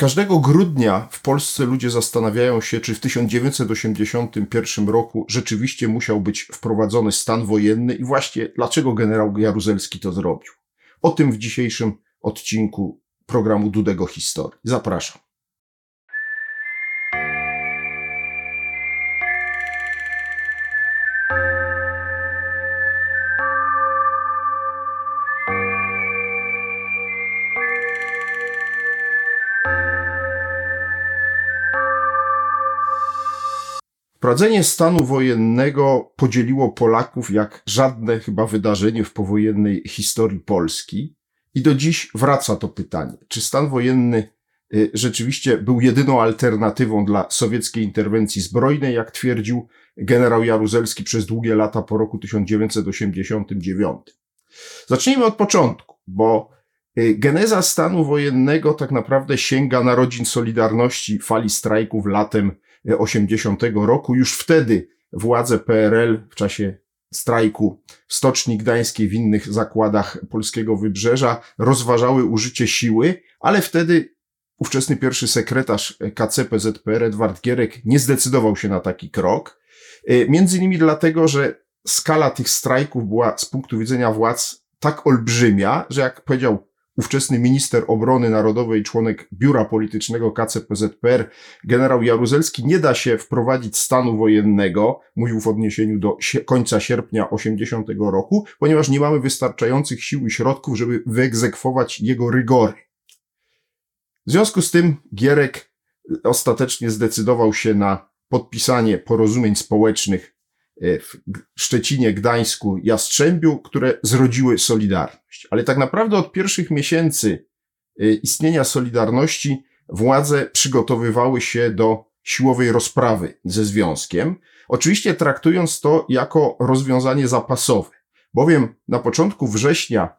Każdego grudnia w Polsce ludzie zastanawiają się, czy w 1981 roku rzeczywiście musiał być wprowadzony stan wojenny i właśnie dlaczego generał Jaruzelski to zrobił. O tym w dzisiejszym odcinku programu Dudego Historii. Zapraszam. Wprowadzenie stanu wojennego podzieliło Polaków jak żadne chyba wydarzenie w powojennej historii Polski. I do dziś wraca to pytanie, czy stan wojenny y, rzeczywiście był jedyną alternatywą dla sowieckiej interwencji zbrojnej, jak twierdził generał Jaruzelski przez długie lata po roku 1989. Zacznijmy od początku, bo y, geneza stanu wojennego tak naprawdę sięga narodzin Solidarności, fali strajków latem 80 roku. Już wtedy władze PRL w czasie strajku w Stoczni Gdańskiej w innych zakładach polskiego wybrzeża rozważały użycie siły, ale wtedy ówczesny pierwszy sekretarz KCPZPR Edward Gierek nie zdecydował się na taki krok. E, między innymi dlatego, że skala tych strajków była z punktu widzenia władz tak olbrzymia, że jak powiedział ówczesny minister obrony narodowej, członek biura politycznego KCPZPR, generał Jaruzelski, nie da się wprowadzić stanu wojennego, mówił w odniesieniu do końca sierpnia 80 roku, ponieważ nie mamy wystarczających sił i środków, żeby wyegzekwować jego rygory. W związku z tym Gierek ostatecznie zdecydował się na podpisanie porozumień społecznych w Szczecinie, Gdańsku, Jastrzębiu, które zrodziły Solidarność. Ale tak naprawdę od pierwszych miesięcy e, istnienia Solidarności władze przygotowywały się do siłowej rozprawy ze związkiem, oczywiście traktując to jako rozwiązanie zapasowe. Bowiem na początku września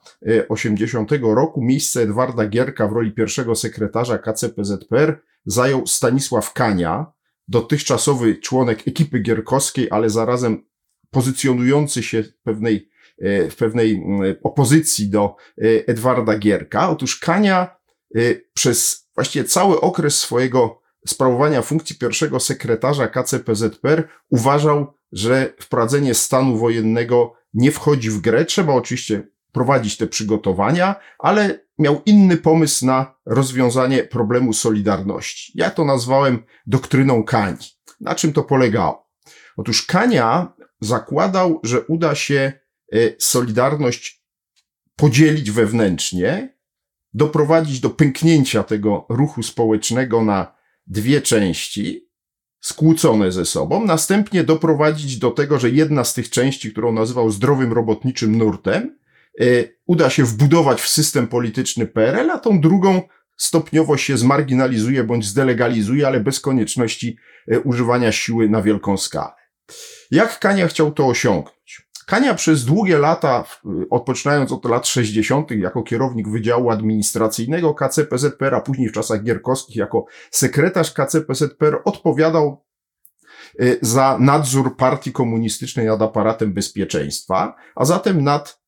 80 e, roku miejsce Edwarda Gierka w roli pierwszego sekretarza KCPZPR zajął Stanisław Kania, dotychczasowy członek ekipy gierkowskiej, ale zarazem pozycjonujący się w pewnej, e, w pewnej mm, opozycji do e, Edwarda Gierka. Otóż Kania e, przez właściwie cały okres swojego sprawowania funkcji pierwszego sekretarza KCPZPR uważał, że wprowadzenie stanu wojennego nie wchodzi w grę. Trzeba oczywiście prowadzić te przygotowania, ale miał inny pomysł na rozwiązanie problemu Solidarności. Ja to nazwałem doktryną Kani. Na czym to polegało? Otóż Kania zakładał, że uda się e, Solidarność podzielić wewnętrznie, doprowadzić do pęknięcia tego ruchu społecznego na dwie części, skłócone ze sobą, następnie doprowadzić do tego, że jedna z tych części, którą nazywał zdrowym robotniczym nurtem, uda się wbudować w system polityczny PRL, a tą drugą stopniowo się zmarginalizuje bądź zdelegalizuje, ale bez konieczności e, używania siły na wielką skalę. Jak Kania chciał to osiągnąć? Kania przez długie lata, odpoczynając od lat 60., jako kierownik Wydziału Administracyjnego KCPZPR, a później w czasach gierkowskich jako sekretarz KCPZPR, odpowiadał e, za nadzór partii komunistycznej nad aparatem bezpieczeństwa, a zatem nad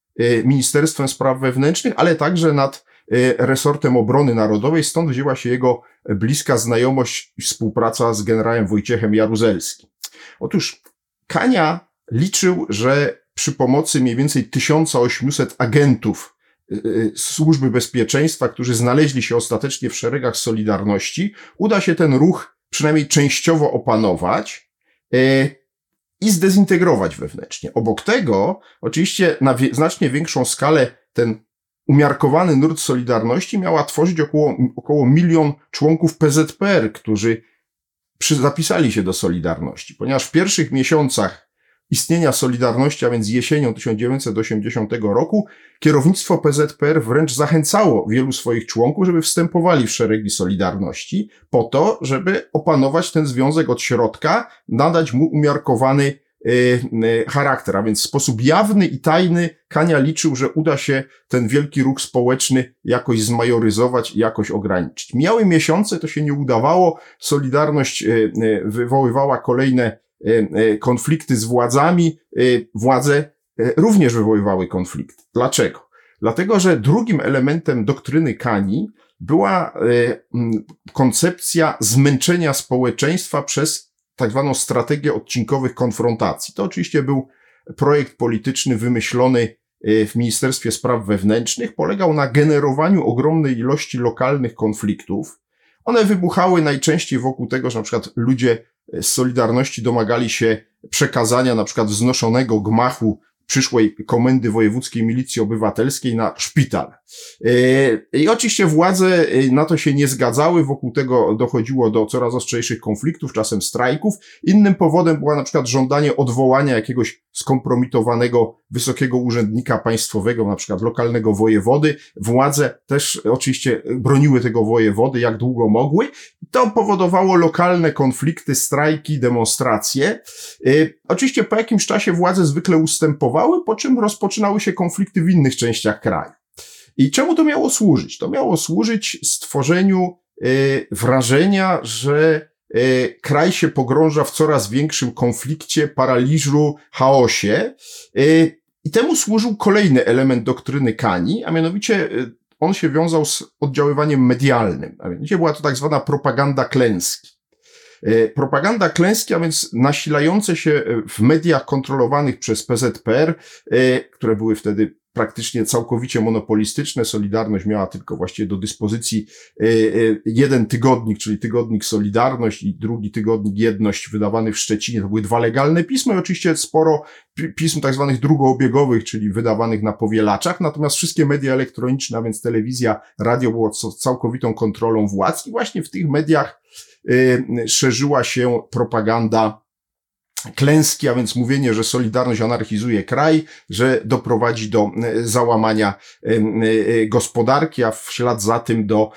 Ministerstwem Spraw Wewnętrznych, ale także nad y, resortem obrony narodowej, stąd wzięła się jego bliska znajomość i współpraca z generałem Wojciechem Jaruzelskim. Otóż Kania liczył, że przy pomocy mniej więcej 1800 agentów y, służby bezpieczeństwa, którzy znaleźli się ostatecznie w szeregach Solidarności, uda się ten ruch przynajmniej częściowo opanować i zdezintegrować wewnętrznie. Obok tego, oczywiście na znacznie większą skalę ten umiarkowany nurt Solidarności miała tworzyć około, około milion członków PZPR, którzy przy, zapisali się do Solidarności, ponieważ w pierwszych miesiącach istnienia Solidarności, a więc jesienią 1980 roku, kierownictwo PZPR wręcz zachęcało wielu swoich członków, żeby wstępowali w szeregi Solidarności, po to, żeby opanować ten związek od środka, nadać mu umiarkowany y, y, charakter, a więc w sposób jawny i tajny Kania liczył, że uda się ten wielki ruch społeczny jakoś zmajoryzować i jakoś ograniczyć. Miały miesiące, to się nie udawało, Solidarność y, wywoływała kolejne konflikty z władzami, e, władze również wywoływały konflikt. Dlaczego? Dlatego, że drugim elementem doktryny Kani była koncepcja zmęczenia społeczeństwa przez tak zwaną strategię odcinkowych konfrontacji. To oczywiście był projekt polityczny wymyślony w Ministerstwie Spraw Wewnętrznych, polegał na generowaniu ogromnej ilości lokalnych konfliktów. One wybuchały najczęściej wokół tego, że na przykład ludzie z Solidarności domagali się przekazania na przykład wznoszonego gmachu przyszłej komendy wojewódzkiej milicji obywatelskiej na szpital. E, I oczywiście władze e, na to się nie zgadzały, wokół tego dochodziło do coraz ostrzejszych konfliktów, czasem strajków. Innym powodem była na przykład żądanie odwołania jakiegoś skompromitowanego wysokiego urzędnika państwowego, na przykład lokalnego wojewody. Władze też oczywiście broniły tego wojewody jak długo mogły. To powodowało lokalne konflikty, strajki, demonstracje. E, oczywiście po jakimś czasie władze zwykle ustępowały, po czym rozpoczynały się konflikty w innych częściach kraju. I czemu to miało służyć? To miało służyć stworzeniu y, wrażenia, że y, kraj się pogrąża w coraz większym konflikcie, paraliżu, chaosie. Y, I temu służył kolejny element doktryny Kani, a mianowicie on się wiązał z oddziaływaniem medialnym. A mianowicie była to tak zwana propaganda klęski. Propaganda klęski, a więc nasilające się w mediach kontrolowanych przez PZPR, które były wtedy praktycznie całkowicie monopolistyczne. Solidarność miała tylko właściwie do dyspozycji e, e, jeden tygodnik, czyli tygodnik Solidarność i drugi tygodnik Jedność wydawany w Szczecinie. To były dwa legalne pisma i oczywiście sporo pism tak zwanych drugoobiegowych, czyli wydawanych na powielaczach. Natomiast wszystkie media elektroniczne, a więc telewizja, radio było całkowitą kontrolą władz i właśnie w tych mediach e, szerzyła się propaganda klęski, a więc mówienie, że Solidarność anarchizuje kraj, że doprowadzi do e, załamania e, e, gospodarki, a w ślad za tym do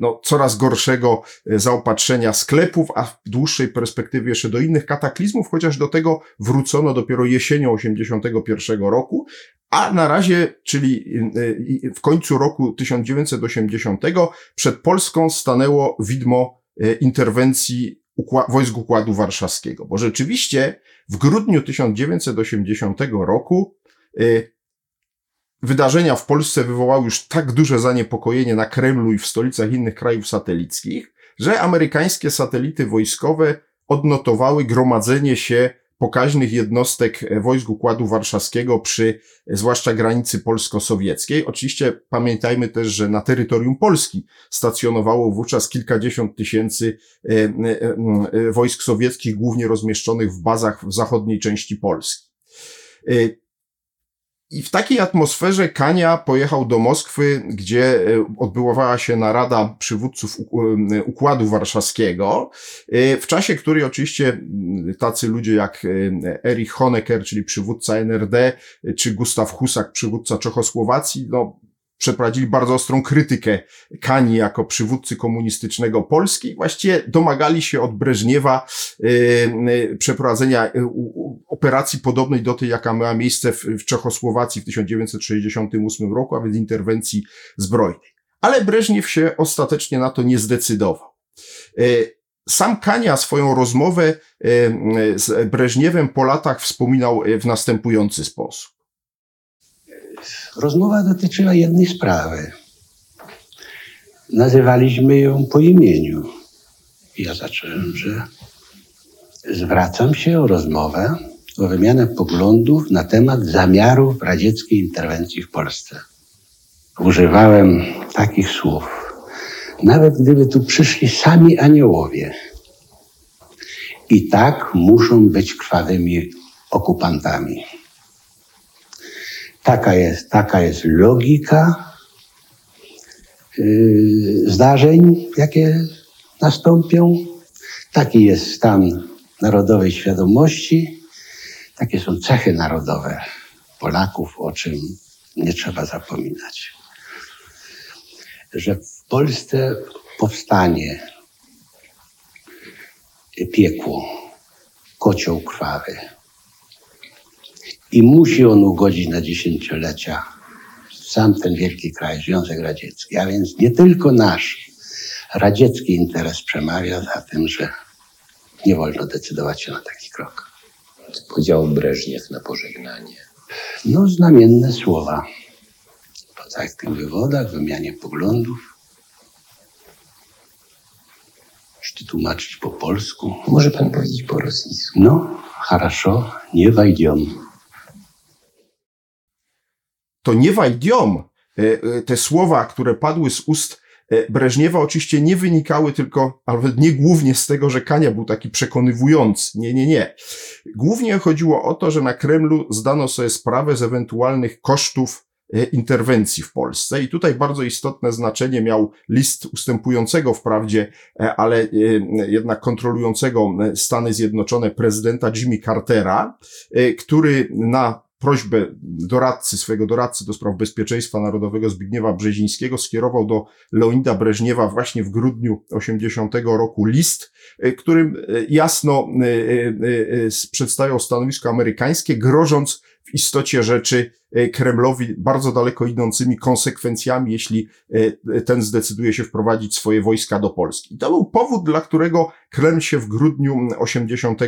no, coraz gorszego zaopatrzenia sklepów, a w dłuższej perspektywie jeszcze do innych kataklizmów, chociaż do tego wrócono dopiero jesienią 81 roku, a na razie, czyli w końcu roku 1980, przed Polską stanęło widmo interwencji wojsk Układu Warszawskiego. Bo rzeczywiście w grudniu 1980 roku y, wydarzenia w Polsce wywołały już tak duże zaniepokojenie na Kremlu i w stolicach innych krajów satelickich, że amerykańskie satelity wojskowe odnotowały gromadzenie się pokaźnych jednostek wojsk Układu Warszawskiego przy zwłaszcza granicy polsko-sowieckiej. Oczywiście pamiętajmy też, że na terytorium Polski stacjonowało wówczas kilkadziesiąt tysięcy e, e, e, wojsk sowieckich, głównie rozmieszczonych w bazach w zachodniej części Polski. I w takiej atmosferze Kania pojechał do Moskwy, gdzie e, odbywała się narada przywódców e, Układu Warszawskiego, e, w czasie której oczywiście tacy ludzie jak Erich Honecker, czyli przywódca NRD, czy Gustaw Husak, przywódca Czechosłowacji, no, przeprowadzili bardzo ostrą krytykę Kani jako przywódcy komunistycznego Polski. Właściwie domagali się od Breżniewa yy, przeprowadzenia yy, operacji podobnej do tej, jaka miała miejsce w, Czechosłowacji w 1968 roku, a więc interwencji zbrojnej. Ale Breżniew się ostatecznie na to nie zdecydował. Sam Kania swoją rozmowę z Breżniewem po latach wspominał w następujący sposób. Rozmowa dotyczyła jednej sprawy. Nazywaliśmy ją po imieniu. Ja zacząłem, że zwracam się o rozmowę, o wymianę poglądów na temat zamiarów radzieckiej interwencji w Polsce. Używałem takich słów. Nawet gdyby tu przyszli sami aniołowie, i tak muszą być krwawymi okupantami. Taka jest, taka jest logika yy, zdarzeń, jakie nastąpią. Taki jest stan narodowej świadomości. Takie są cechy narodowe Polaków, o czym nie trzeba zapominać. Że w Polsce powstanie piekło, kocioł krwawy, i musi on ugodzić na dziesięciolecia sam ten wielki kraj, Związek Radziecki. A więc nie tylko nasz radziecki interes przemawia za tym, że nie wolno decydować się na taki krok. Powiedział Breżniew na pożegnanie. No, znamienne słowa. Po całych tych wywodach, wymianie poglądów. Czy tłumaczyć po polsku? Może pan powiedzieć po rosyjsku? No, хорошо, nie wejdziemy. To nie wajdiom. E, e, Te słowa, które padły z ust e, Breżniewa, oczywiście nie wynikały tylko, albo nie głównie z tego, że Kania był taki przekonywujący. Nie, nie, nie. Głównie chodziło o to, że na Kremlu zdano sobie sprawę z ewentualnych kosztów interwencji w Polsce. I tutaj bardzo istotne znaczenie miał list ustępującego wprawdzie, ale jednak kontrolującego Stany Zjednoczone prezydenta Jimmy Cartera, który na prośbę doradcy, swojego doradcy do spraw bezpieczeństwa narodowego Zbigniewa Brzezińskiego skierował do Leonida Breżniewa właśnie w grudniu 80 roku list, e, którym e, jasno e, przedstawiał stanowisko amerykańskie, grożąc w istocie rzeczy Kremlowi bardzo daleko idącymi konsekwencjami, jeśli e, ten zdecyduje się wprowadzić swoje wojska do Polski. To był powód, dla którego Kreml się w grudniu 80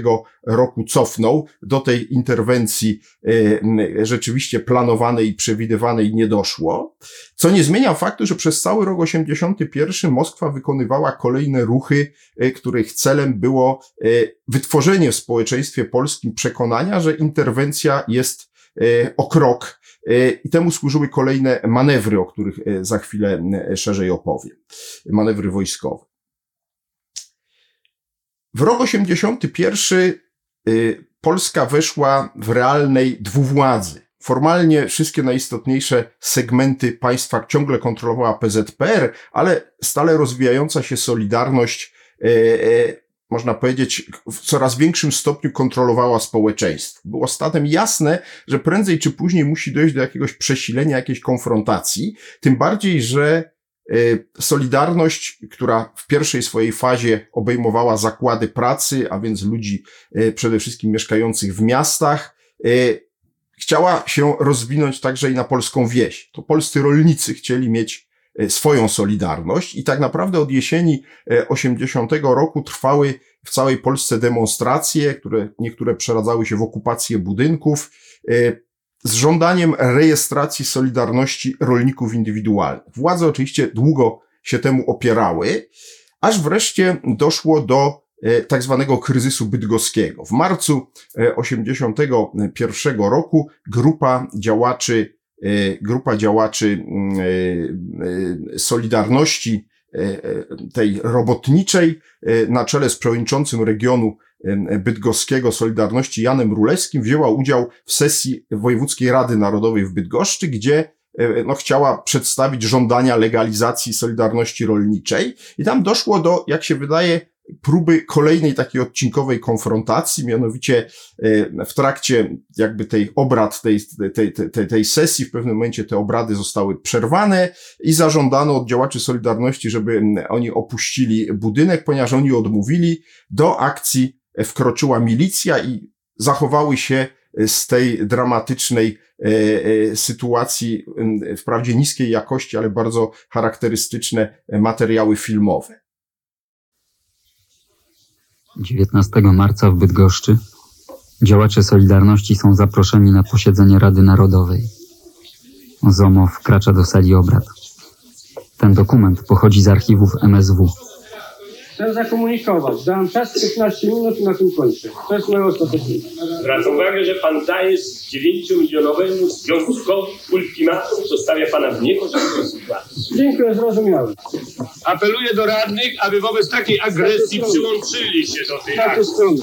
roku cofnął. Do tej interwencji e, rzeczywiście planowanej i przewidywanej nie doszło. Co nie zmienia faktu, że przez cały rok 81 Moskwa wykonywała kolejne ruchy, e, których celem było e, wytworzenie w społeczeństwie polskim przekonania, że interwencja jest e, o krok e, i temu służyły kolejne manewry, o których e, za chwilę e, szerzej opowiem. Manewry wojskowe. W rok 81 y, Polska weszła w realnej dwuwładzy. Formalnie wszystkie najistotniejsze segmenty państwa ciągle kontrolowała PZPR, ale stale rozwijająca się Solidarność, e, e, można powiedzieć, w coraz większym stopniu kontrolowała społeczeństwo. Było statem jasne, że prędzej czy później musi dojść do jakiegoś przesilenia, jakiejś konfrontacji, tym bardziej, że e, Solidarność, która w pierwszej swojej fazie obejmowała zakłady pracy, a więc ludzi e, przede wszystkim mieszkających w miastach, e, chciała się rozwinąć także i na polską wieś. To polscy rolnicy chcieli mieć swoją solidarność i tak naprawdę od jesieni e, 80 roku trwały w całej Polsce demonstracje, które niektóre przeradzały się w okupację budynków, e, z żądaniem rejestracji solidarności rolników indywidualnych. Władze oczywiście długo się temu opierały, aż wreszcie doszło do e, tak zwanego kryzysu bydgoskiego. W marcu e, 81 roku grupa działaczy, e, grupa działaczy mm, e, e, Solidarności e, e, tej robotniczej e, na czele z przewodniczącym regionu e, bydgoskiego Solidarności Janem Rulewskim wzięła udział w sesji Wojewódzkiej Rady Narodowej w Bydgoszczy, gdzie e, no, chciała przedstawić żądania legalizacji Solidarności Rolniczej. I tam doszło do, jak się wydaje, próby kolejnej takiej odcinkowej konfrontacji, mianowicie e, w trakcie jakby tej obrad, tej, tej, tej, tej sesji, w pewnym momencie te obrady zostały przerwane i zażądano od działaczy Solidarności, żeby oni opuścili budynek, ponieważ oni odmówili. Do akcji wkroczyła milicja i zachowały się z tej dramatycznej e, e, sytuacji, wprawdzie niskiej jakości, ale bardzo charakterystyczne materiały filmowe. 19 marca w Bydgoszczy działacze Solidarności są zaproszeni na posiedzenie Rady Narodowej. ZOMO wkracza do sali obrad. Ten dokument pochodzi z archiwów MSW. Chcę zakomunikować. Dałem czas 15 minut i na tym kończę. To jest moje ostateczne. Zwracam uwagę, że pan daje z 9-milionowemu związkowi ultimatum, co stawia pana w niekorzystnej sytuacji. Dziękuję, zrozumiałem. Apeluję do radnych, aby wobec takiej agresji przyłączyli się do tej Taką akcji. stronę.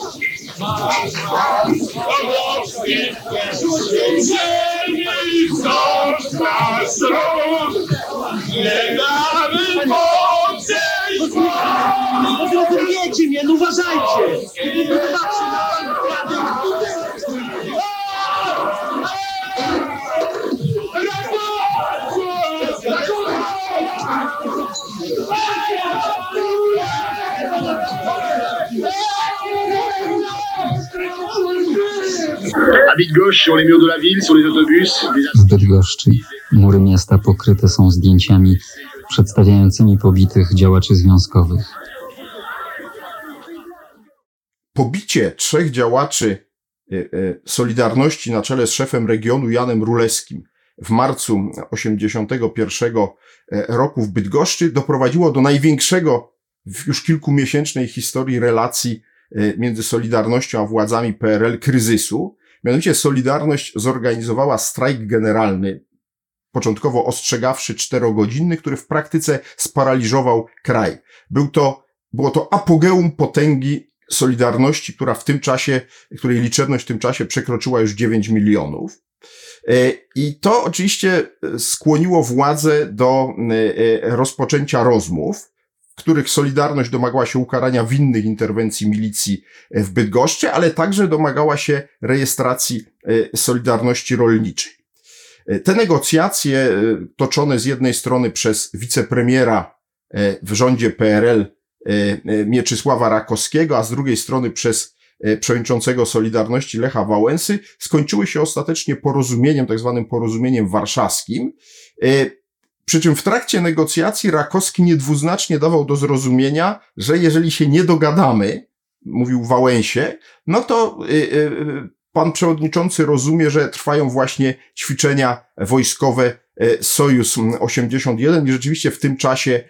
Pomocnie Ziemi wzdłuż nasz ród Nie damy podejść No zrozumiecie mnie, no uważajcie! W Bydgoszczy mury miasta pokryte są zdjęciami przedstawiającymi pobitych działaczy związkowych. Pobicie trzech działaczy e, e, Solidarności na czele z szefem regionu Janem Ruleskim w marcu 81 roku w Bydgoszczy doprowadziło do największego w już kilkumiesięcznej historii relacji e, między Solidarnością a władzami PRL kryzysu. Mianowicie Solidarność zorganizowała strajk generalny, początkowo ostrzegawszy czterogodzinny, który w praktyce sparaliżował kraj. Był to, było to apogeum potęgi Solidarności, która w tym czasie, której liczebność w tym czasie przekroczyła już 9 milionów. E, I to oczywiście skłoniło władzę do e, e, rozpoczęcia rozmów, w których Solidarność domagała się ukarania winnych interwencji milicji w Bydgoszczy, ale także domagała się rejestracji Solidarności Rolniczej. Te negocjacje toczone z jednej strony przez wicepremiera w rządzie PRL Mieczysława Rakowskiego, a z drugiej strony przez przewodniczącego Solidarności Lecha Wałęsy skończyły się ostatecznie porozumieniem, tak zwanym porozumieniem warszawskim. Przy czym w trakcie negocjacji Rakowski niedwuznacznie dawał do zrozumienia, że jeżeli się nie dogadamy, mówił Wałęsie, no to pan przewodniczący rozumie, że trwają właśnie ćwiczenia wojskowe Sojus 81 i rzeczywiście w tym czasie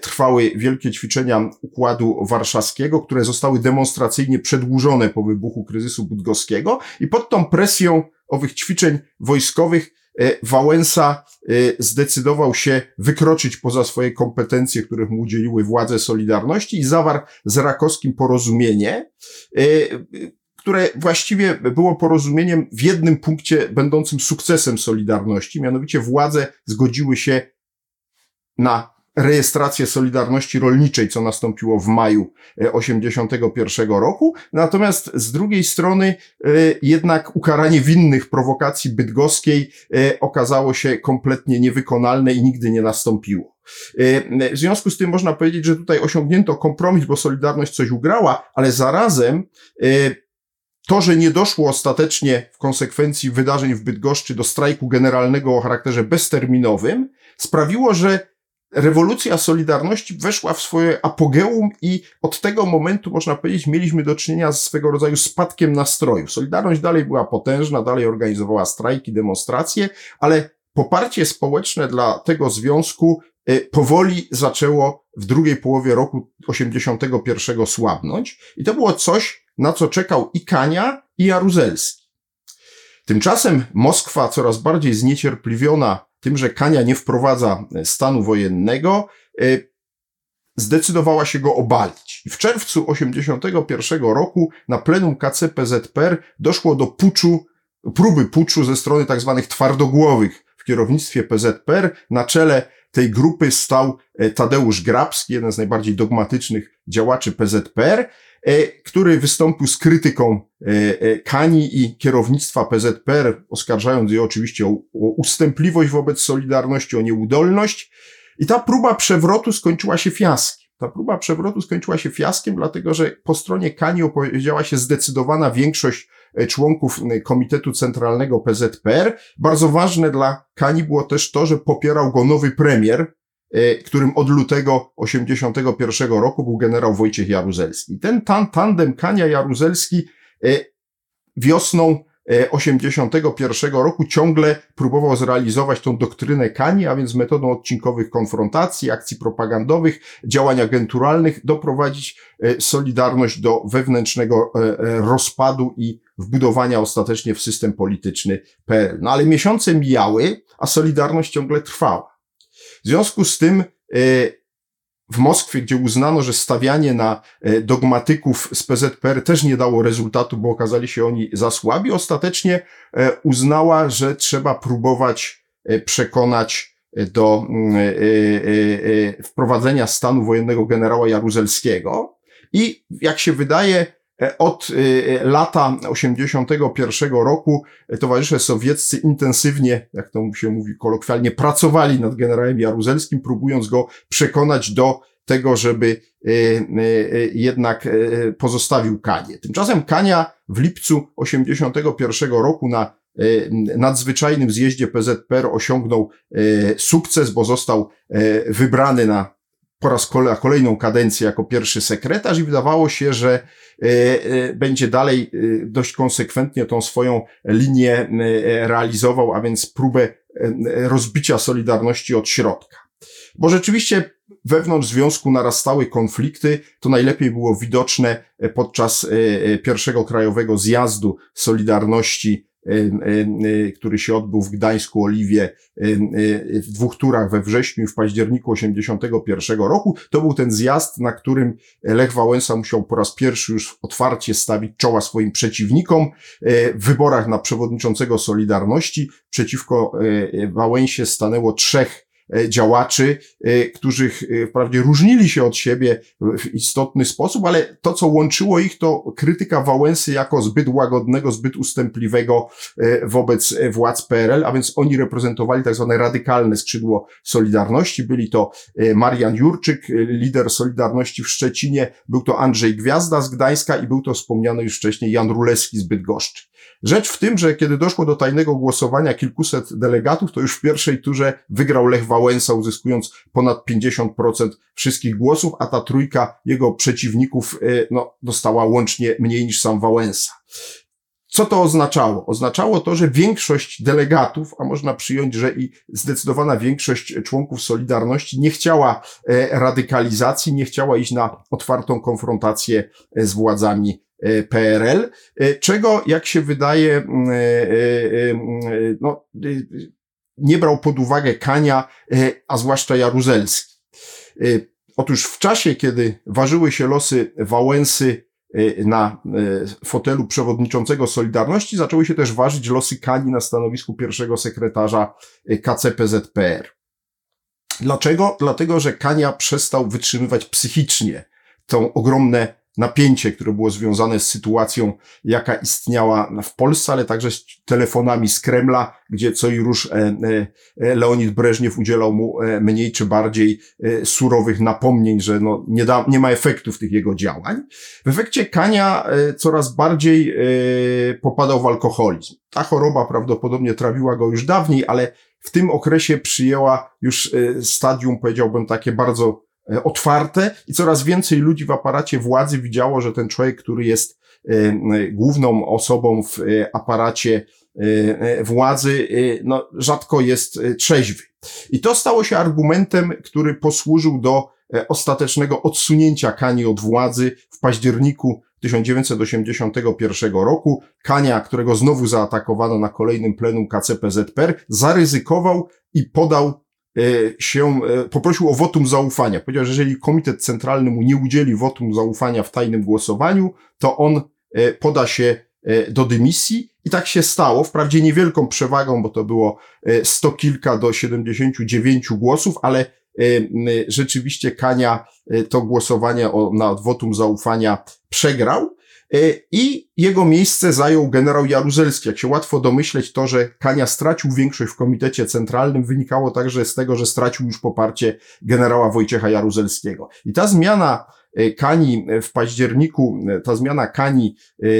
trwały wielkie ćwiczenia Układu Warszawskiego, które zostały demonstracyjnie przedłużone po wybuchu kryzysu bydgoskiego i pod tą presją owych ćwiczeń wojskowych Wałęsa zdecydował się wykroczyć poza swoje kompetencje, których mu udzieliły władze Solidarności i zawarł z Rakowskim porozumienie, które właściwie było porozumieniem w jednym punkcie będącym sukcesem Solidarności, mianowicie władze zgodziły się na rejestrację Solidarności Rolniczej, co nastąpiło w maju 81 roku. Natomiast z drugiej strony jednak ukaranie winnych prowokacji bydgoskiej okazało się kompletnie niewykonalne i nigdy nie nastąpiło. W związku z tym można powiedzieć, że tutaj osiągnięto kompromis, bo Solidarność coś ugrała, ale zarazem to, że nie doszło ostatecznie w konsekwencji wydarzeń w Bydgoszczy do strajku generalnego o charakterze bezterminowym, sprawiło, że rewolucja Solidarności weszła w swoje apogeum i od tego momentu, można powiedzieć, mieliśmy do czynienia z swego rodzaju spadkiem nastrojów. Solidarność dalej była potężna, dalej organizowała strajki, demonstracje, ale poparcie społeczne dla tego związku powoli zaczęło w drugiej połowie roku 81 słabnąć i to było coś, na co czekał i Kania, i Jaruzelski. Tymczasem Moskwa coraz bardziej zniecierpliwiona tym, że Kania nie wprowadza stanu wojennego, zdecydowała się go obalić. W czerwcu 81 roku na plenum KCPZPR doszło do puczu, próby puczu ze strony tak zwanych twardogłowych w kierownictwie PZPR. Na czele tej grupy stał Tadeusz Grabski, jeden z najbardziej dogmatycznych działaczy PZPR, który wystąpił z krytyką Kani i kierownictwa PZPR, oskarżając je oczywiście o, o ustępliwość wobec Solidarności, o nieudolność. I ta próba przewrotu skończyła się fiaskiem. Ta próba przewrotu skończyła się fiaskiem, dlatego że po stronie Kani opowiedziała się zdecydowana większość członków Komitetu Centralnego PZPR. Bardzo ważne dla Kani było też to, że popierał go nowy premier, którym od lutego 81 roku był generał Wojciech Jaruzelski. Ten tan, tandem Kania Jaruzelski wiosną 81 roku ciągle próbował zrealizować tą doktrynę Kani, a więc metodą odcinkowych konfrontacji, akcji propagandowych, działań agenturalnych, doprowadzić Solidarność do wewnętrznego rozpadu i wbudowania ostatecznie w system polityczny PRL. No ale miesiące mijały, a Solidarność ciągle trwała. W związku z tym w Moskwie, gdzie uznano, że stawianie na dogmatyków z PZPR też nie dało rezultatu, bo okazali się oni za słabi, ostatecznie uznała, że trzeba próbować przekonać do wprowadzenia stanu wojennego generała Jaruzelskiego. I jak się wydaje, od lata 81 roku towarzysze sowieccy intensywnie, jak to się mówi kolokwialnie, pracowali nad generałem Jaruzelskim, próbując go przekonać do tego, żeby e, e, jednak e, pozostawił Kanię. Tymczasem Kania w lipcu 81 roku na e, nadzwyczajnym zjeździe PZPR osiągnął e, sukces, bo został e, wybrany na po raz kole, kolejną kadencję jako pierwszy sekretarz i wydawało się, że e, e, będzie dalej e, dość konsekwentnie tą swoją linię realizował, a więc próbę rozbicia Solidarności od środka. Bo rzeczywiście wewnątrz związku narastały konflikty. To najlepiej było widoczne podczas pierwszego krajowego zjazdu Solidarności, który się odbył w Gdańsku Oliwie e, e, w dwóch turach we wrześniu i w październiku 81 roku. To był ten zjazd, na którym Lech Wałęsa musiał po raz pierwszy już otwarcie stawić czoła swoim przeciwnikom e, w wyborach na przewodniczącego Solidarności. Przeciwko e, Wałęsie stanęło trzech e, działaczy, e, którzy e, wprawdzie różnili się od siebie w istotny sposób, ale to, co łączyło ich, to krytyka Wałęsy jako zbyt łagodnego, zbyt ustępliwego e, wobec e, władz PRL, a więc oni reprezentowali tak zwane radykalne skrzydło Solidarności. Byli to e, Marian Jurczyk, e, lider Solidarności w Szczecinie, był to Andrzej Gwiazda z Gdańska i był to wspomniany już wcześniej Jan Rulewski z Bydgoszczy. Rzecz w tym, że kiedy doszło do tajnego głosowania kilkuset delegatów, to już w pierwszej turze wygrał Lech Wałęsa, uzyskując ponad 50% wszystkich głosów, a ta trójka jego przeciwników e, no, dostała łącznie mniej niż sam Wałęsa. Co to oznaczało? Oznaczało to, że większość delegatów, a można przyjąć, że i zdecydowana większość członków Solidarności nie chciała e, radykalizacji, nie chciała iść na otwartą konfrontację e, z władzami PRL, e, czego, jak się wydaje, e, no, nie brał pod uwagę Kania, a zwłaszcza Jaruzelski. Otóż w czasie, kiedy ważyły się losy Wałęsy na fotelu przewodniczącego Solidarności, zaczęły się też ważyć losy Kani na stanowisku pierwszego sekretarza KCPZPR. Dlaczego? Dlatego, że Kania przestał wytrzymywać psychicznie to ogromne napięcie, które było związane z sytuacją, jaka istniała w Polsce, ale także z telefonami z Kremla, gdzie co i róż e, e, Leonid Breżniew udzielał mu e, mniej czy bardziej e, surowych napomnień, że no, nie, da, nie ma efektów tych jego działań. W efekcie Kania e, coraz bardziej e, popadał w alkoholizm. Ta choroba prawdopodobnie trawiła go już dawniej, ale w tym okresie przyjęła już e, stadium, powiedziałbym, takie bardzo e, otwarte i coraz więcej ludzi w aparacie władzy widziało, że ten człowiek, który jest e, e, główną osobą w e, aparacie e, e, władzy, e, no, rzadko jest e, trzeźwy. I to stało się argumentem, który posłużył do e, ostatecznego odsunięcia Kani od władzy w październiku 1981 roku. Kania, którego znowu zaatakowano na kolejnym plenum KCPZPR, zaryzykował i podał e, się, e, poprosił o wotum zaufania. Powiedział, że jeżeli Komitet Centralny mu nie udzieli wotum zaufania w tajnym głosowaniu, to on e, poda się e, do dymisji. I tak się stało, wprawdzie niewielką przewagą, bo to było e, sto kilka do 79 głosów, ale e, rzeczywiście Kania e, to głosowanie o, na wotum zaufania przegrał. e, i jego miejsce zajął generał Jaruzelski. Jak się łatwo domyśleć, to, że Kania stracił większość w komitecie centralnym wynikało także z tego, że stracił już poparcie generała Wojciecha Jaruzelskiego. I ta zmiana e, Kani w październiku, e, ta zmiana Kani, e, e,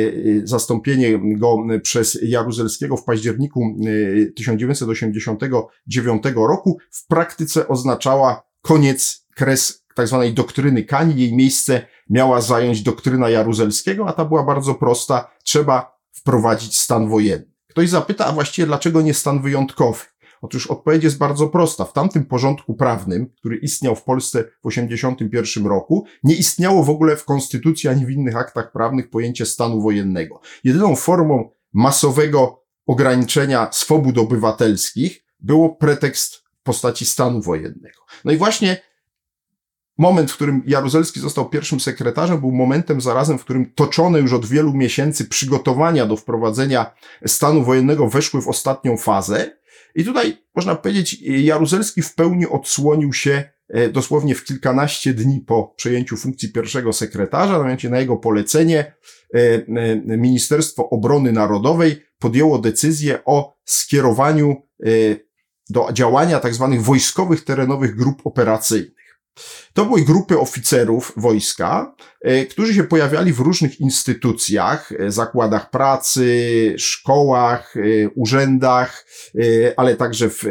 zastąpienie go przez Jaruzelskiego w październiku e, 1989 roku w praktyce oznaczała koniec, kres tak zwanej doktryny Kani. Jej miejsce miała zająć doktryna Jaruzelskiego, a ta była bardzo prosta. Trzeba wprowadzić stan wojenny. Ktoś zapyta, a właściwie dlaczego nie stan wyjątkowy? Otóż odpowiedź jest bardzo prosta. W tamtym porządku prawnym, który istniał w Polsce w 1981 roku, nie istniało w ogóle w konstytucji ani w innych aktach prawnych pojęcie stanu wojennego. Jedyną formą masowego ograniczenia swobód obywatelskich było pretekst w postaci stanu wojennego. No i właśnie moment, w którym Jaruzelski został pierwszym sekretarzem, był momentem zarazem, w którym toczone już od wielu miesięcy przygotowania do wprowadzenia stanu wojennego weszły w ostatnią fazę. I tutaj można powiedzieć, Jaruzelski w pełni odsłonił się e, dosłownie w kilkanaście dni po przejęciu funkcji pierwszego sekretarza, mianowicie na jego polecenie e, e, Ministerstwo Obrony Narodowej podjęło decyzję o skierowaniu do działania tak zwanych wojskowych terenowych grup operacyjnych. To były grupy oficerów wojska, e, którzy się pojawiali w różnych instytucjach, e, zakładach pracy, szkołach, e, urzędach, ale także w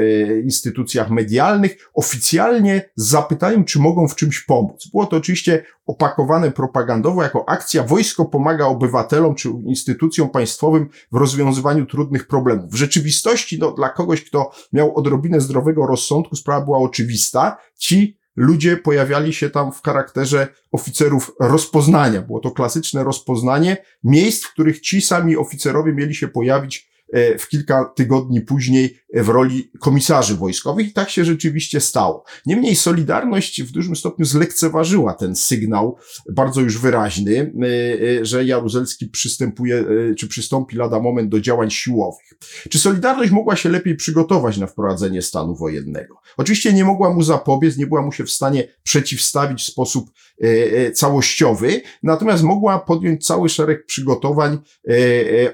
instytucjach medialnych, oficjalnie z zapytaniem, czy mogą w czymś pomóc. Było to oczywiście opakowane propagandowo jako akcja Wojsko pomaga obywatelom czy instytucjom państwowym w rozwiązywaniu trudnych problemów. W rzeczywistości, no, dla kogoś, kto miał odrobinę zdrowego rozsądku, sprawa była oczywista. Ci ludzie pojawiali się tam w charakterze oficerów rozpoznania. Było to klasyczne rozpoznanie miejsc, w których ci sami oficerowie mieli się pojawić w kilka tygodni później w roli komisarzy wojskowych i tak się rzeczywiście stało. Niemniej Solidarność w dużym stopniu zlekceważyła ten sygnał, bardzo już wyraźny, e, e, że Jaruzelski przystępuje, czy przystąpi lada moment do działań siłowych. Czy Solidarność mogła się lepiej przygotować na wprowadzenie stanu wojennego? Oczywiście nie mogła mu zapobiec, nie była mu się w stanie przeciwstawić w sposób całościowy, natomiast mogła podjąć cały szereg przygotowań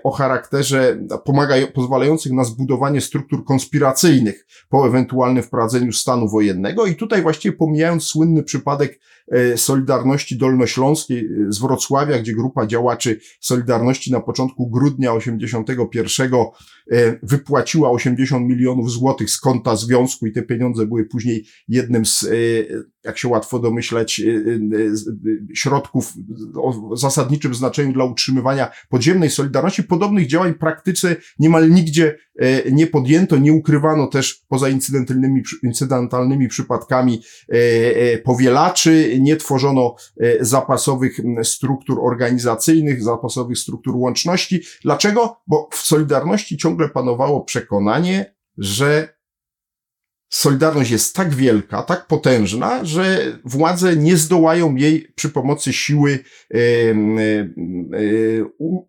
o charakterze pomagania pomaga, pozwalających na zbudowanie struktur konspiracyjnych po ewentualnym wprowadzeniu stanu wojennego. I tutaj właściwie pomijając słynny przypadek e, Solidarności Dolnośląskiej e, z Wrocławia, gdzie grupa działaczy Solidarności na początku grudnia 81 e, wypłaciła 80 milionów złotych z konta związku i te pieniądze były później jednym z, jak się łatwo domyśleć, środków o zasadniczym znaczeniu dla utrzymywania podziemnej Solidarności. Podobnych działań w praktyce niemal nigdzie e, nie podjęto, nie ukrywano też poza incydentalnymi, incydentalnymi przypadkami e, e, powielaczy, nie tworzono zapasowych struktur organizacyjnych, zapasowych struktur łączności. Dlaczego? Bo w Solidarności ciągle panowało przekonanie, że Solidarność jest tak wielka, tak potężna, że władze nie zdołają jej przy pomocy siły e, e,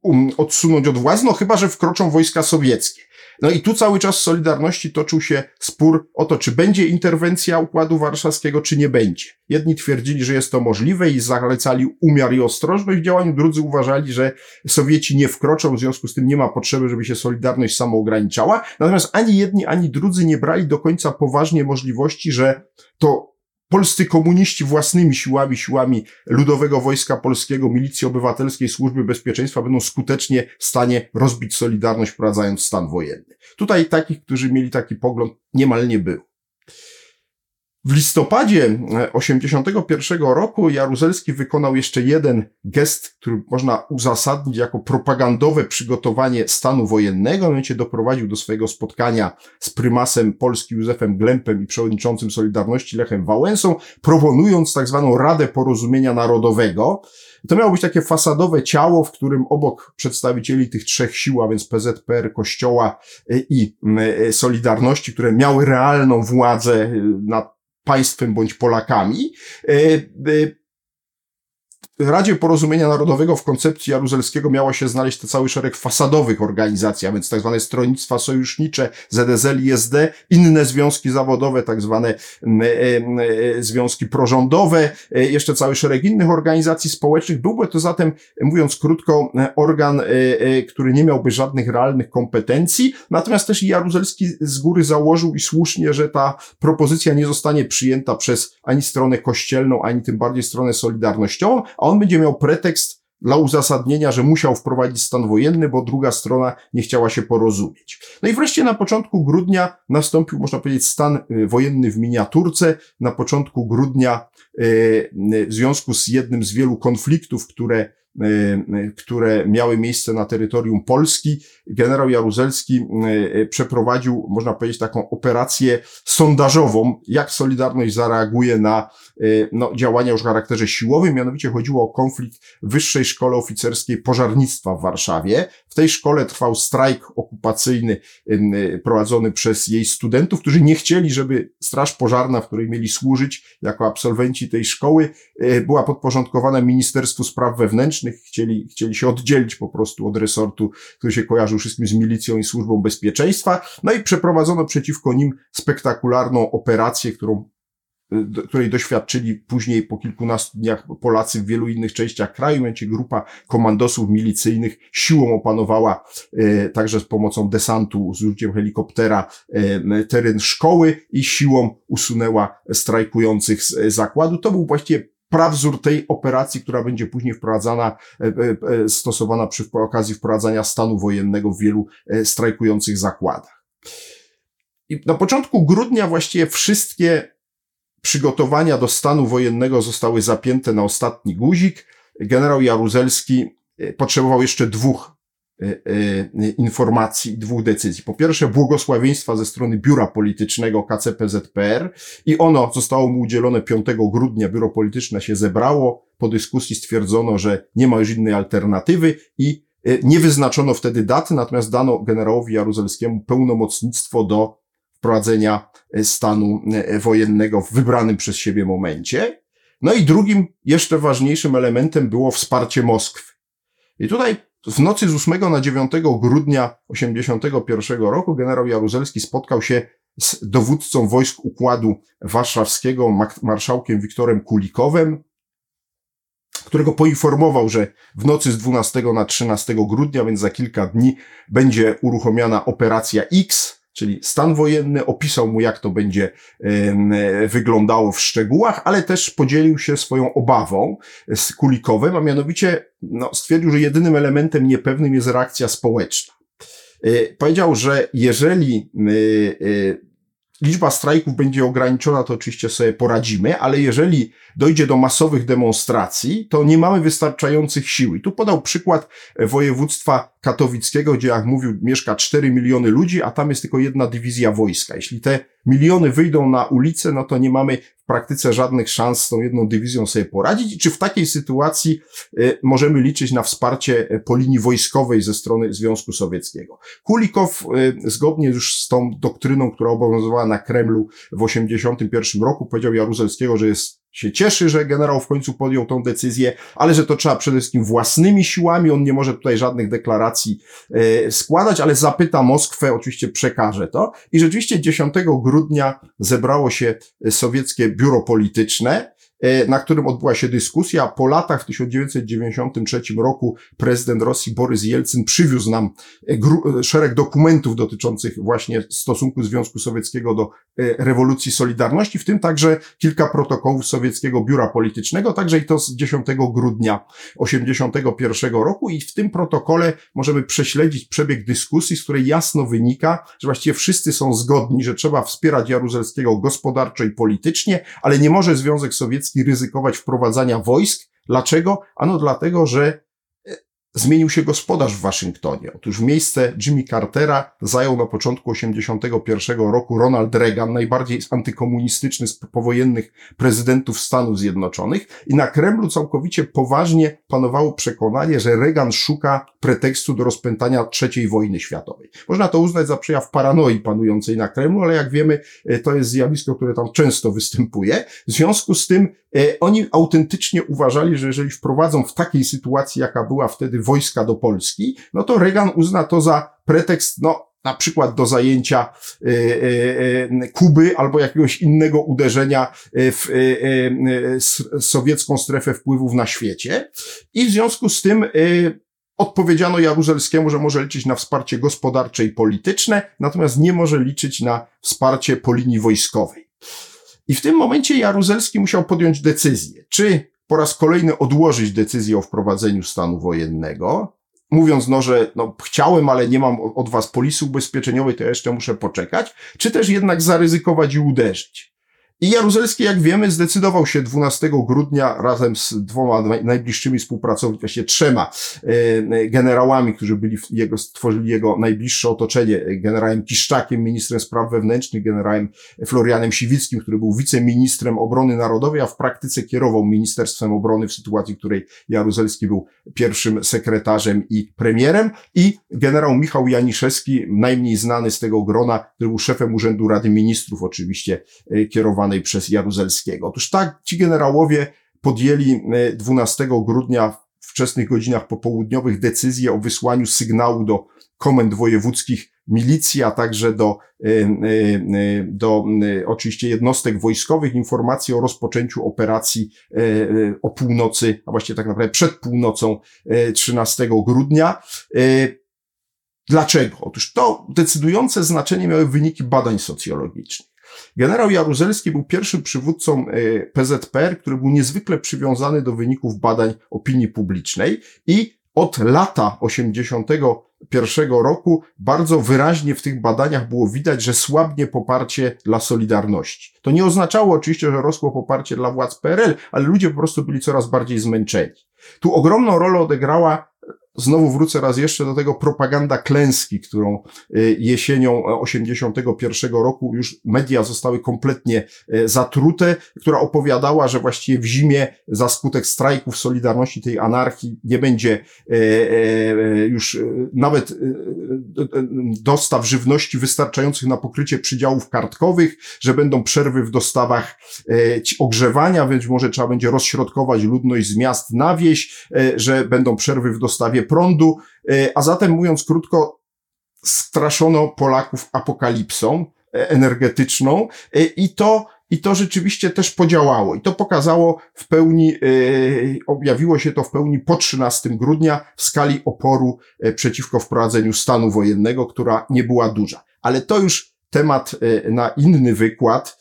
um, odsunąć od władzy, no chyba, że wkroczą wojska sowieckie. No i tu cały czas Solidarności toczył się spór o to, czy będzie interwencja Układu Warszawskiego, czy nie będzie. Jedni twierdzili, że jest to możliwe i zalecali umiar i ostrożność w działaniu, drudzy uważali, że Sowieci nie wkroczą, w związku z tym nie ma potrzeby, żeby się Solidarność samo ograniczała. Natomiast ani jedni, ani drudzy nie brali do końca poważnie możliwości, że to polscy komuniści własnymi siłami, siłami Ludowego Wojska Polskiego, Milicji Obywatelskiej, Służby Bezpieczeństwa będą skutecznie w stanie rozbić Solidarność, wprowadzając stan wojenny. Tutaj takich, którzy mieli taki pogląd, niemal nie było. W listopadzie 81 e, roku Jaruzelski wykonał jeszcze jeden gest, który można uzasadnić jako propagandowe przygotowanie stanu wojennego. Mianowicie doprowadził do swojego spotkania z prymasem Polski Józefem Glempem i przewodniczącym Solidarności Lechem Wałęsą, proponując tak zwaną Radę Porozumienia Narodowego. To miało być takie fasadowe ciało, w którym obok przedstawicieli tych trzech sił, a więc PZPR, Kościoła e, i e, Solidarności, które miały realną władzę nad państwem bądź Polakami. E, e, Radzie Porozumienia Narodowego w koncepcji Jaruzelskiego miało się znaleźć to cały szereg fasadowych organizacji, a więc tak zwane stronnictwa sojusznicze, ZSL i SD, inne związki zawodowe, tak zwane e, związki prorządowe, jeszcze cały szereg innych organizacji społecznych. Byłby to zatem, mówiąc krótko, organ, który nie miałby żadnych realnych kompetencji, natomiast też Jaruzelski z góry założył i słusznie, że ta propozycja nie zostanie przyjęta przez ani stronę kościelną, ani tym bardziej stronę solidarnościową, a on będzie miał pretekst dla uzasadnienia, że musiał wprowadzić stan wojenny, bo druga strona nie chciała się porozumieć. No i wreszcie na początku grudnia nastąpił, można powiedzieć, stan y, wojenny w miniaturce. Na początku grudnia, y, y, w związku z jednym z wielu konfliktów, które które miały miejsce na terytorium Polski, generał Jaruzelski przeprowadził, można powiedzieć, taką operację sondażową, jak Solidarność zareaguje na Y, no, działania już o charakterze siłowym, mianowicie chodziło o konflikt w Wyższej Szkole Oficerskiej Pożarnictwa w Warszawie. Tej szkole trwał strajk okupacyjny y, prowadzony przez jej studentów, którzy nie chcieli, żeby Straż Pożarna, w której mieli służyć jako absolwenci tej szkoły, y, była podporządkowana Ministerstwu Spraw Wewnętrznych. Chcieli, chcieli się oddzielić po prostu od resortu, który się kojarzył wszystkim z milicją i służbą bezpieczeństwa. No i przeprowadzono przeciwko nim spektakularną operację, którą której doświadczyli później po kilkunastu dniach Polacy w wielu innych częściach kraju. Mianowicie grupa komandosów milicyjnych siłą opanowała e, także z pomocą desantu, z użyciem helikoptera e, teren szkoły i siłą usunęła strajkujących z zakładu. To był właściwie prawzór tej operacji, która będzie później wprowadzana, e, e, e, stosowana przy okazji wprowadzania stanu wojennego w wielu strajkujących zakładach. I na początku grudnia właściwie wszystkie przygotowania do stanu wojennego zostały zapięte na ostatni guzik. Generał Jaruzelski potrzebował jeszcze dwóch Y, y, informacji, dwóch decyzji. Po pierwsze, błogosławieństwa ze strony biura politycznego KCPZPR i ono zostało mu udzielone 5 grudnia. Biuro polityczne się zebrało. Po dyskusji stwierdzono, że nie ma już innej alternatywy i nie wyznaczono wtedy daty, natomiast dano generałowi Jaruzelskiemu pełnomocnictwo do wprowadzenia stanu wojennego w wybranym przez siebie momencie. No i drugim, jeszcze ważniejszym elementem było wsparcie Moskwy. I tutaj w nocy z 8 na 9 grudnia 1981 roku generał Jaruzelski spotkał się z dowódcą wojsk Układu Warszawskiego, marszałkiem Wiktorem Kulikowem, którego poinformował, że w nocy z 12 na 13 grudnia, więc za kilka dni, będzie uruchomiona operacja X, czyli stan wojenny, opisał mu, jak to będzie wyglądało w szczegółach, ale też podzielił się swoją obawą z Kulikowem, a mianowicie no, stwierdził, że jedynym elementem niepewnym jest reakcja społeczna. E, powiedział, że jeżeli e, e, liczba strajków będzie ograniczona, to oczywiście sobie poradzimy, ale jeżeli dojdzie do masowych demonstracji, to nie mamy wystarczających sił. I tu podał przykład województwa katowickiego, gdzie jak mówił, mieszka 4 miliony ludzi, a tam jest tylko jedna dywizja wojska. Jeśli te miliony wyjdą na ulicę, no to nie mamy praktyce żadnych szans z tą jedną dywizją sobie poradzić. Czy w takiej sytuacji y, możemy liczyć na wsparcie y, po linii wojskowej ze strony Związku Sowieckiego? Kulikow, y, zgodnie już z tą doktryną, która obowiązywała na Kremlu w 1981 roku, powiedział Jaruzelskiego, że jest się cieszy, że generał w końcu podjął tą decyzję, ale że to trzeba przede wszystkim własnymi siłami. On nie może tutaj żadnych deklaracji e, składać, ale zapyta Moskwę, oczywiście przekaże to. I rzeczywiście 10 grudnia zebrało się sowieckie biuro polityczne E, na którym odbyła się dyskusja. Po latach, w 1993 roku, prezydent Rosji Borys Jelcyn przywiózł nam e, e, szereg dokumentów dotyczących właśnie stosunku Związku Sowieckiego do rewolucji Solidarności, w tym także kilka protokołów sowieckiego biura politycznego, także i to z 10 grudnia 1981 roku i w tym protokole możemy prześledzić przebieg dyskusji, z której jasno wynika, że właściwie wszyscy są zgodni, że trzeba wspierać Jaruzelskiego gospodarczo i politycznie, ale nie może Związek Sowiecki ryzykować wprowadzania wojsk. Dlaczego? Ano dlatego, że zmienił się gospodarz w Waszyngtonie. Otóż miejsce Jimmy Cartera zajął na początku 1981 roku Ronald Reagan, najbardziej antykomunistyczny z powojennych prezydentów Stanów Zjednoczonych i na Kremlu całkowicie poważnie panowało przekonanie, że Reagan szuka pretekstu do rozpętania III wojny światowej. Można to uznać za przejaw paranoi panującej na Kremlu, ale jak wiemy, e, to jest zjawisko, które tam często występuje. W związku z tym e, oni autentycznie uważali, że jeżeli wprowadzą w takiej sytuacji, jaka była wtedy wojska do Polski, no to Reagan uzna to za pretekst, no, na przykład do zajęcia y, y, y, Kuby albo jakiegoś innego uderzenia w sowiecką strefę wpływów na świecie. I w związku z tym odpowiedziano Jaruzelskiemu, że może liczyć na wsparcie gospodarcze i polityczne, natomiast nie może liczyć na wsparcie po linii wojskowej. I w tym momencie Jaruzelski musiał podjąć decyzję, czy po raz kolejny odłożyć decyzję o wprowadzeniu stanu wojennego, mówiąc, no, że no, chciałem, ale nie mam od was polisy ubezpieczeniowej, to jeszcze muszę poczekać, czy też jednak zaryzykować i uderzyć. I Jaruzelski, jak wiemy, zdecydował się 12 grudnia razem z dwoma najbliższymi współpracownikami, właściwie trzema e, generałami, którzy byli jego, stworzyli jego najbliższe otoczenie, generałem Kiszczakiem, ministrem spraw wewnętrznych, generałem Florianem Siwickim, który był wiceministrem obrony narodowej, a w praktyce kierował Ministerstwem Obrony w sytuacji, w której Jaruzelski był pierwszym sekretarzem i premierem. I generał Michał Janiszewski, najmniej znany z tego grona, który był szefem Urzędu Rady Ministrów, oczywiście e, przez Jaruzelskiego. Otóż tak, ci generałowie podjęli 12 e, grudnia wczesnych godzinach popołudniowych decyzję o wysłaniu sygnału do komend wojewódzkich milicji, a także do, y, y, do oczywiście jednostek wojskowych informacji o rozpoczęciu operacji o północy, a właściwie tak naprawdę przed północą y, 13 grudnia. Dlaczego? Otóż to decydujące znaczenie miały wyniki badań socjologicznych. Generał Jaruzelski był pierwszym przywódcą e, PZPR, który był niezwykle przywiązany do wyników badań opinii publicznej i od lata 81 roku bardzo wyraźnie w tych badaniach było widać, że słabnie poparcie dla Solidarności. To nie oznaczało oczywiście, że rosło poparcie dla władz PRL, ale ludzie po prostu byli coraz bardziej zmęczeni. Tu ogromną rolę odegrała Znowu wrócę raz jeszcze do tego propaganda klęski, którą y, jesienią 81 roku już media zostały kompletnie y, zatrute, która opowiadała, że właściwie w zimie za skutek strajków Solidarności, tej anarchii nie będzie y, już nawet dostaw żywności wystarczających na pokrycie przydziałów kartkowych, że będą przerwy w dostawach ogrzewania, więc może trzeba będzie rozśrodkować ludność z miast na wieś, że będą przerwy w dostawie prądu, e, a zatem mówiąc krótko, straszono Polaków apokalipsą e, energetyczną e, i to i to rzeczywiście też podziałało. I to pokazało w pełni, objawiło się to w pełni po 13 grudnia w skali oporu przeciwko wprowadzeniu stanu wojennego, która nie była duża. Ale to już temat na inny wykład.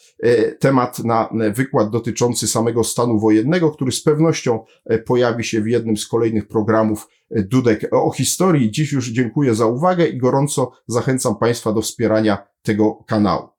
Temat na wykład dotyczący samego stanu wojennego, który z pewnością pojawi się w jednym z kolejnych programów Dudek o historii. Dziś już dziękuję za uwagę i gorąco zachęcam Państwa do wspierania tego kanału.